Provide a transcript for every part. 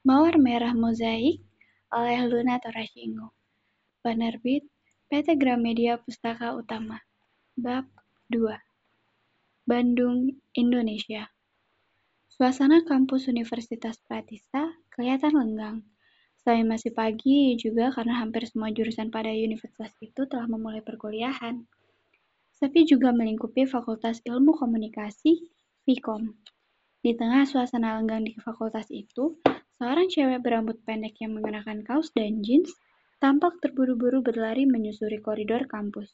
Mawar Merah Mozaik oleh Luna Torashingo. Penerbit PT Gramedia Pustaka Utama. Bab 2. Bandung, Indonesia. Suasana kampus Universitas Pratista kelihatan lenggang. Selain masih pagi, juga karena hampir semua jurusan pada universitas itu telah memulai perkuliahan. Sepi juga melingkupi Fakultas Ilmu Komunikasi, Vkom. Di tengah suasana lenggang di fakultas itu, seorang cewek berambut pendek yang mengenakan kaos dan jeans tampak terburu-buru berlari menyusuri koridor kampus.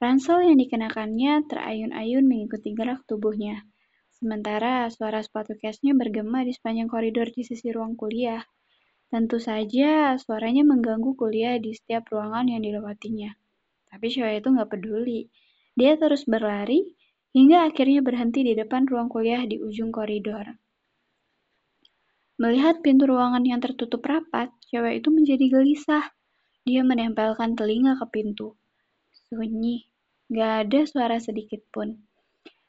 Ransel yang dikenakannya terayun-ayun mengikuti gerak tubuhnya. Sementara suara sepatu kesnya bergema di sepanjang koridor di sisi ruang kuliah. Tentu saja suaranya mengganggu kuliah di setiap ruangan yang dilewatinya. Tapi cewek itu nggak peduli. Dia terus berlari hingga akhirnya berhenti di depan ruang kuliah di ujung koridor. Melihat pintu ruangan yang tertutup rapat, cewek itu menjadi gelisah. Dia menempelkan telinga ke pintu. Sunyi, gak ada suara sedikit pun.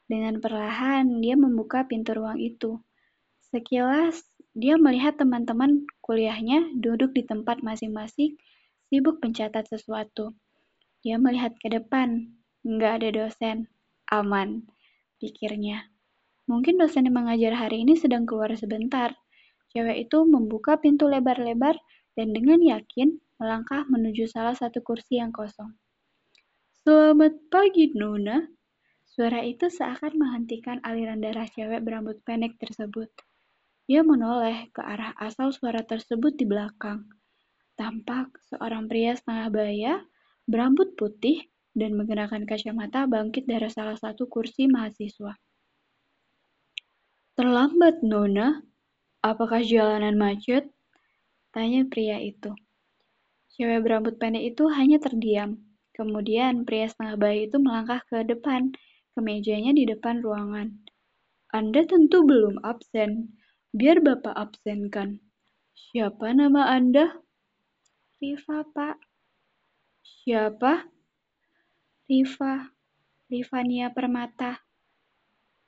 Dengan perlahan, dia membuka pintu ruang itu. Sekilas, dia melihat teman-teman kuliahnya duduk di tempat masing-masing, sibuk mencatat sesuatu. Dia melihat ke depan, nggak ada dosen aman, pikirnya. Mungkin dosen yang mengajar hari ini sedang keluar sebentar. Cewek itu membuka pintu lebar-lebar dan dengan yakin melangkah menuju salah satu kursi yang kosong. Selamat pagi, Nona. Suara itu seakan menghentikan aliran darah cewek berambut pendek tersebut. Dia menoleh ke arah asal suara tersebut di belakang. Tampak seorang pria setengah baya, berambut putih, dan menggunakan kacamata bangkit dari salah satu kursi mahasiswa. Terlambat, Nona. Apakah jalanan macet? Tanya pria itu. Cewek berambut pendek itu hanya terdiam. Kemudian pria setengah bayi itu melangkah ke depan, ke mejanya di depan ruangan. Anda tentu belum absen. Biar Bapak absenkan. Siapa nama Anda? Riva, Pak. Siapa? Riva, Rivania Permata.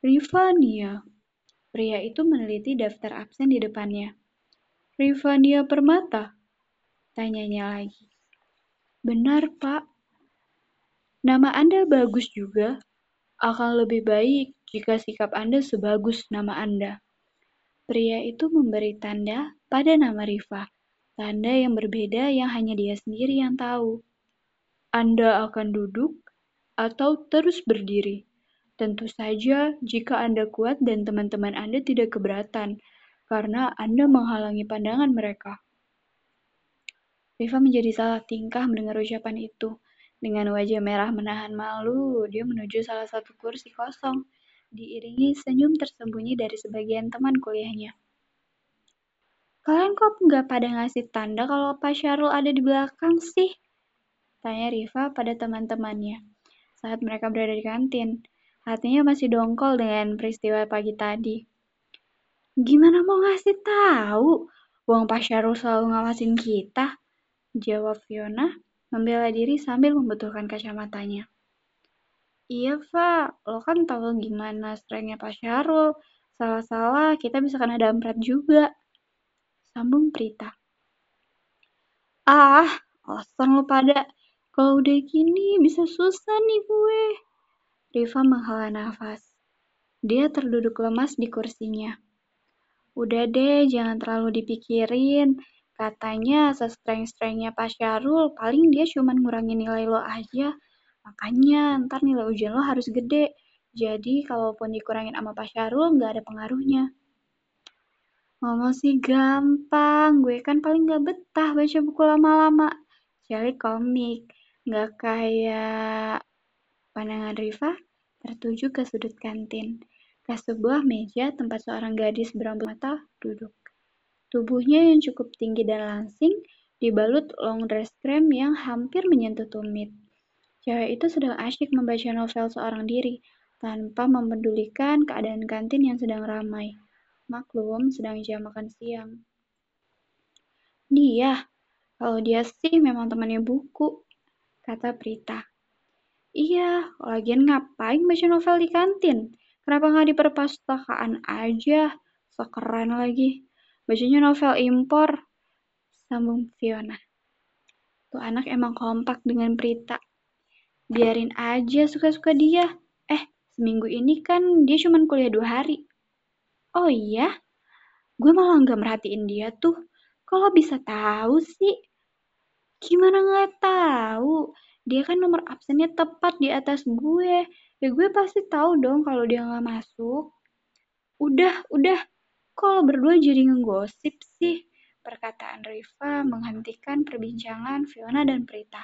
Rivania. Pria itu meneliti daftar absen di depannya. Rivania Permata? Tanyanya lagi. Benar, Pak. Nama Anda bagus juga. Akan lebih baik jika sikap Anda sebagus nama Anda. Pria itu memberi tanda pada nama Riva. Tanda yang berbeda yang hanya dia sendiri yang tahu. Anda akan duduk atau terus berdiri. Tentu saja jika Anda kuat dan teman-teman Anda tidak keberatan, karena Anda menghalangi pandangan mereka. Riva menjadi salah tingkah mendengar ucapan itu. Dengan wajah merah menahan malu, dia menuju salah satu kursi kosong, diiringi senyum tersembunyi dari sebagian teman kuliahnya. Kalian kok nggak pada ngasih tanda kalau Pak Syarul ada di belakang sih? Tanya Riva pada teman-temannya saat mereka berada di kantin. Hatinya masih dongkol dengan peristiwa pagi tadi. Gimana mau ngasih tahu? Uang Pak Syarul selalu ngawasin kita. Jawab Fiona, membela diri sambil membetulkan kacamatanya. Iya, Pak. Lo kan tahu gimana strengnya Pak Syarul. Salah-salah, kita bisa kena damprat juga. Sambung Prita. Ah, alasan lo pada. Kalau udah gini bisa susah nih gue. Riva menghela nafas. Dia terduduk lemas di kursinya. Udah deh, jangan terlalu dipikirin. Katanya sestreng-strengnya Pak Syarul, paling dia cuma ngurangin nilai lo aja. Makanya ntar nilai ujian lo harus gede. Jadi kalaupun dikurangin sama Pak Syarul, nggak ada pengaruhnya. Ngomong sih gampang, gue kan paling gak betah baca buku lama-lama. Cari komik. Nggak kayak pandangan Riva tertuju ke sudut kantin, ke sebuah meja tempat seorang gadis berambut mata duduk. Tubuhnya yang cukup tinggi dan langsing dibalut long dress krem yang hampir menyentuh tumit. Cewek itu sedang asyik membaca novel seorang diri, tanpa mempedulikan keadaan kantin yang sedang ramai. Maklum, sedang jam makan siang. Dia, kalau dia sih memang temannya buku kata Prita. Iya, lagian ngapain baca novel di kantin? Kenapa nggak di perpustakaan aja? Sekeren lagi. bacanya novel impor, sambung Fiona. Tuh anak emang kompak dengan Prita. Biarin aja suka-suka dia. Eh, seminggu ini kan dia cuma kuliah dua hari. Oh iya? Gue malah nggak merhatiin dia tuh. Kalau bisa tahu sih? Gimana nggak tahu? Dia kan nomor absennya tepat di atas gue. Ya gue pasti tahu dong kalau dia nggak masuk. Udah, udah. Kalau berdua jadi ngegosip sih. Perkataan Riva menghentikan perbincangan Fiona dan Prita.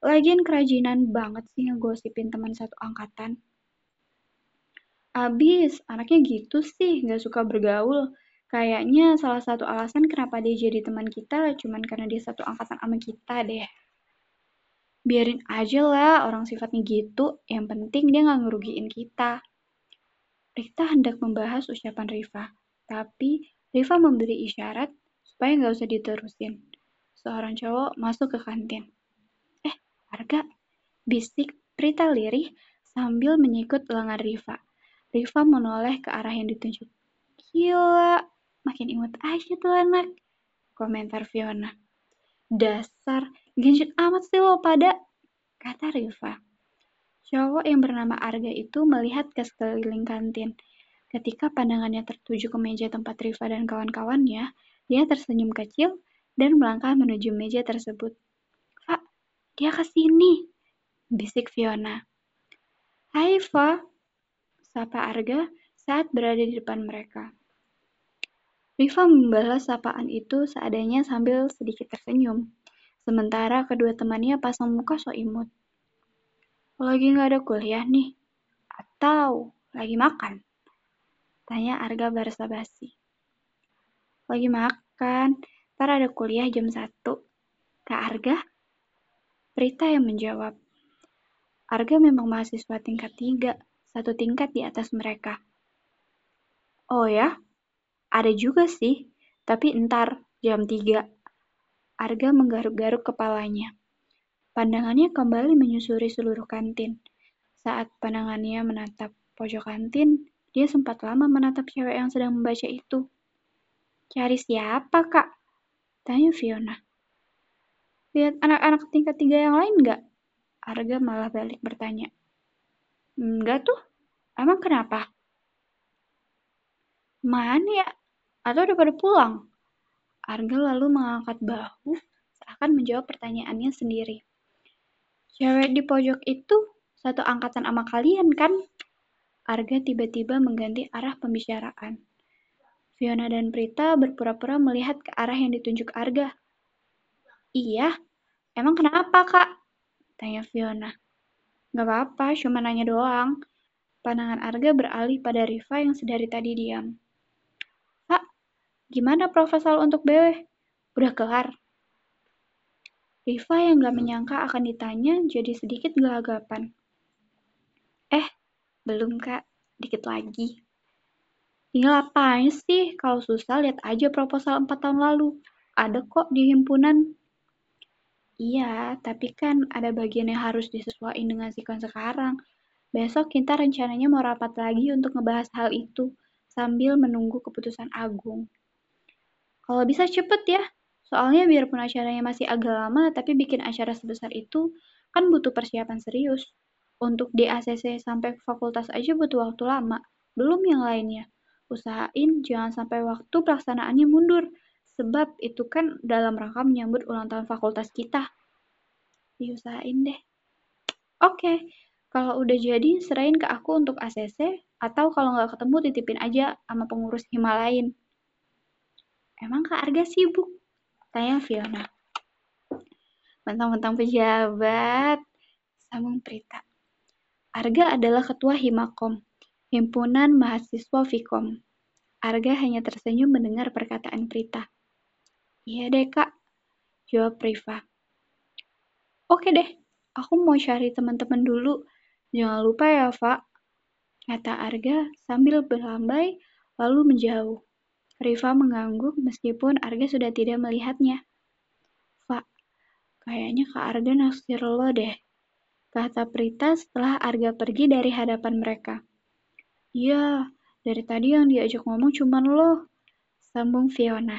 Lagian kerajinan banget sih ngegosipin teman satu angkatan. Abis, anaknya gitu sih, gak suka bergaul. Kayaknya salah satu alasan kenapa dia jadi teman kita cuman karena dia satu angkatan sama kita deh. Biarin aja lah orang sifatnya gitu, yang penting dia gak ngerugiin kita. Rita hendak membahas ucapan Riva, tapi Riva memberi isyarat supaya nggak usah diterusin. Seorang cowok masuk ke kantin. Eh, harga? Bisik Prita lirih sambil menyikut lengan Riva. Riva menoleh ke arah yang ditunjuk. Gila, makin imut aja tuh anak. Komentar Fiona. Dasar, genjut amat sih lo pada, kata Riva. Cowok yang bernama Arga itu melihat ke sekeliling kantin. Ketika pandangannya tertuju ke meja tempat Riva dan kawan-kawannya, dia tersenyum kecil dan melangkah menuju meja tersebut. Pak, dia ke sini, bisik Fiona. Hai, Fa, sapa Arga saat berada di depan mereka. Riva membalas sapaan itu seadanya sambil sedikit tersenyum. Sementara kedua temannya pasang muka so imut. Lagi nggak ada kuliah nih? Atau lagi makan? Tanya Arga basa-basi. Lagi makan, ntar ada kuliah jam satu. Kak Arga? Prita yang menjawab. Arga memang mahasiswa tingkat tiga, satu tingkat di atas mereka. Oh ya? Ada juga sih, tapi entar jam tiga. Arga menggaruk-garuk kepalanya. Pandangannya kembali menyusuri seluruh kantin. Saat pandangannya menatap pojok kantin, dia sempat lama menatap cewek yang sedang membaca itu. Cari siapa, Kak? Tanya Fiona. Lihat anak-anak tingkat tiga yang lain nggak? Arga malah balik bertanya. Enggak tuh. Emang kenapa? Mana ya? Atau udah pada pulang? Arga lalu mengangkat bahu seakan menjawab pertanyaannya sendiri. Cewek di pojok itu satu angkatan sama kalian kan? Arga tiba-tiba mengganti arah pembicaraan. Fiona dan Prita berpura-pura melihat ke arah yang ditunjuk Arga. Iya, emang kenapa kak? Tanya Fiona. Gak apa-apa, cuma nanya doang. Pandangan Arga beralih pada Riva yang sedari tadi diam. Gimana proposal untuk BW? Udah kelar? Riva yang gak menyangka akan ditanya jadi sedikit gelagapan. Eh, belum kak, dikit lagi. Tinggal apain sih? Kalau susah lihat aja proposal 4 tahun lalu. Ada kok di himpunan. Iya, tapi kan ada bagian yang harus disesuaikan dengan sikon sekarang. Besok kita rencananya mau rapat lagi untuk ngebahas hal itu sambil menunggu keputusan Agung. Kalau bisa cepet ya, soalnya biarpun acaranya masih agak lama, tapi bikin acara sebesar itu kan butuh persiapan serius. Untuk di ACC sampai fakultas aja butuh waktu lama, belum yang lainnya usahain jangan sampai waktu pelaksanaannya mundur, sebab itu kan dalam rangka menyambut ulang tahun fakultas kita. Diusahain deh. Oke, kalau udah jadi serahin ke aku untuk ACC, atau kalau nggak ketemu titipin aja sama pengurus hima lain. Emang Kak Arga sibuk? Tanya Fiona. Mentang-mentang pejabat, sambung Prita. Arga adalah ketua Himakom, Himpunan Mahasiswa Fikom. Arga hanya tersenyum mendengar perkataan Prita. Iya deh kak, jawab Priva. Oke deh, aku mau cari teman-teman dulu. Jangan lupa ya, Pak. Kata Arga sambil berlambai lalu menjauh. Riva mengangguk meskipun Arga sudah tidak melihatnya. Pak, kayaknya Kak Arga naksir lo deh. Kata Prita setelah Arga pergi dari hadapan mereka. Iya, dari tadi yang diajak ngomong cuman lo. Sambung Fiona.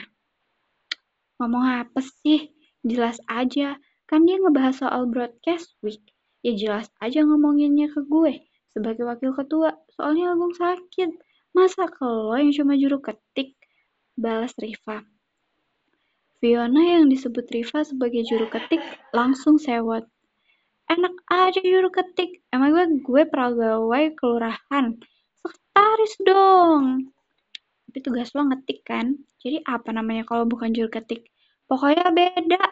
Ngomong apa sih? Jelas aja, kan dia ngebahas soal broadcast week. Ya jelas aja ngomonginnya ke gue sebagai wakil ketua, soalnya Agung sakit. Masa ke lo yang cuma juru ketik? Balas Riva. Fiona yang disebut Riva sebagai juru ketik langsung sewot. Enak aja juru ketik, emang gue gue pegawai kelurahan. Sekretaris dong. Tapi tugas lo ngetik kan, jadi apa namanya kalau bukan juru ketik? Pokoknya beda.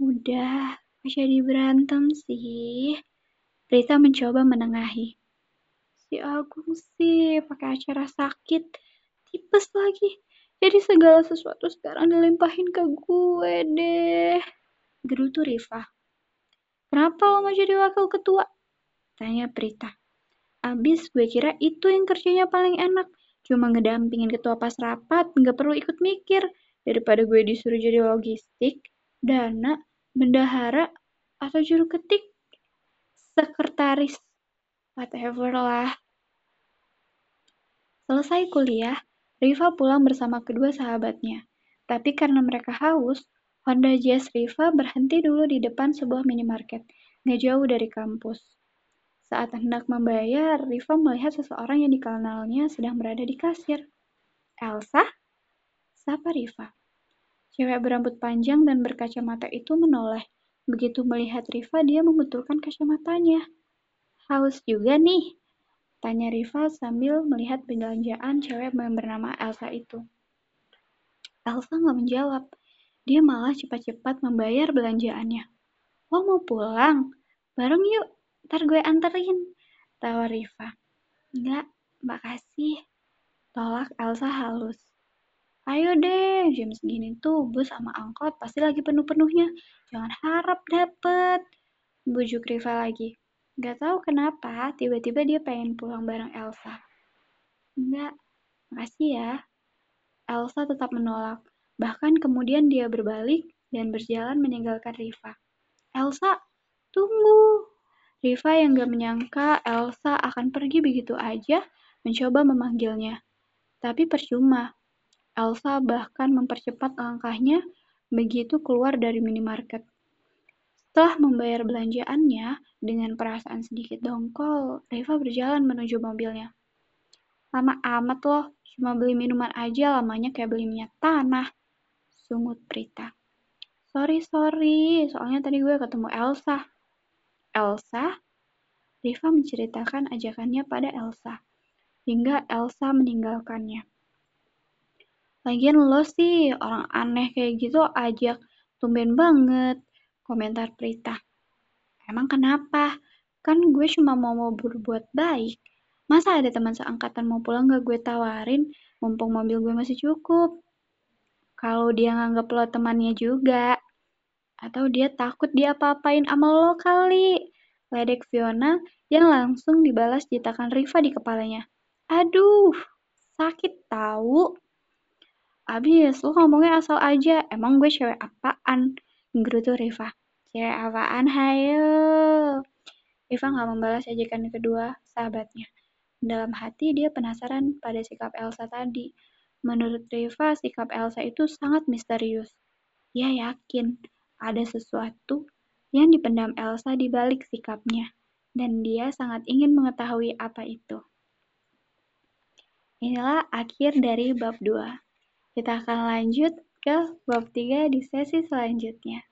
Udah, jadi berantem sih. Rita mencoba menengahi. Si Agung sih pakai acara sakit, tipes lagi. Jadi segala sesuatu sekarang dilimpahin ke gue deh. Gerutu Riva. Kenapa lo mau jadi wakil ketua? Tanya Prita. Abis gue kira itu yang kerjanya paling enak. Cuma ngedampingin ketua pas rapat, nggak perlu ikut mikir. Daripada gue disuruh jadi logistik, dana, bendahara, atau juru ketik, sekretaris, whatever lah. Selesai kuliah, Riva pulang bersama kedua sahabatnya. Tapi karena mereka haus, Honda Jazz Riva berhenti dulu di depan sebuah minimarket, gak jauh dari kampus. Saat hendak membayar, Riva melihat seseorang yang dikenalnya sedang berada di kasir. Elsa? Sapa Riva. Cewek berambut panjang dan berkacamata itu menoleh. Begitu melihat Riva, dia membetulkan kacamatanya. Haus juga nih, Tanya Riva sambil melihat belanjaan cewek yang bernama Elsa itu. Elsa nggak menjawab. Dia malah cepat-cepat membayar belanjaannya. Lo mau pulang? Bareng yuk, ntar gue anterin. Tawa Riva. Enggak, makasih. Tolak Elsa halus. Ayo deh, jam segini tuh bus sama angkot pasti lagi penuh-penuhnya. Jangan harap dapet. Bujuk Riva lagi. Gak tahu kenapa, tiba-tiba dia pengen pulang bareng Elsa. Enggak, makasih ya. Elsa tetap menolak. Bahkan kemudian dia berbalik dan berjalan meninggalkan Riva. Elsa, tunggu. Riva yang gak menyangka Elsa akan pergi begitu aja, mencoba memanggilnya. Tapi percuma. Elsa bahkan mempercepat langkahnya begitu keluar dari minimarket. Setelah membayar belanjaannya, dengan perasaan sedikit dongkol, Reva berjalan menuju mobilnya. Lama amat loh, cuma beli minuman aja lamanya kayak beli minyak tanah. Sungut Prita. Sorry, sorry, soalnya tadi gue ketemu Elsa. Elsa? Riva menceritakan ajakannya pada Elsa, hingga Elsa meninggalkannya. Lagian lo sih, orang aneh kayak gitu ajak, tumben banget komentar Prita. Emang kenapa? Kan gue cuma mau mau berbuat baik. Masa ada teman seangkatan mau pulang gak gue tawarin, mumpung mobil gue masih cukup. Kalau dia nganggap lo temannya juga. Atau dia takut dia apa-apain sama lo kali. Ledek Fiona yang langsung dibalas jitakan Riva di kepalanya. Aduh, sakit tahu. Abis, lo ngomongnya asal aja. Emang gue cewek apaan? Gerutu Riva. Cewek apaan, hayo? Iva gak membalas ajakan kedua sahabatnya. Dalam hati dia penasaran pada sikap Elsa tadi. Menurut Riva, sikap Elsa itu sangat misterius. Dia yakin ada sesuatu yang dipendam Elsa di balik sikapnya, dan dia sangat ingin mengetahui apa itu. Inilah akhir dari bab 2. Kita akan lanjut ke bab 3 di sesi selanjutnya.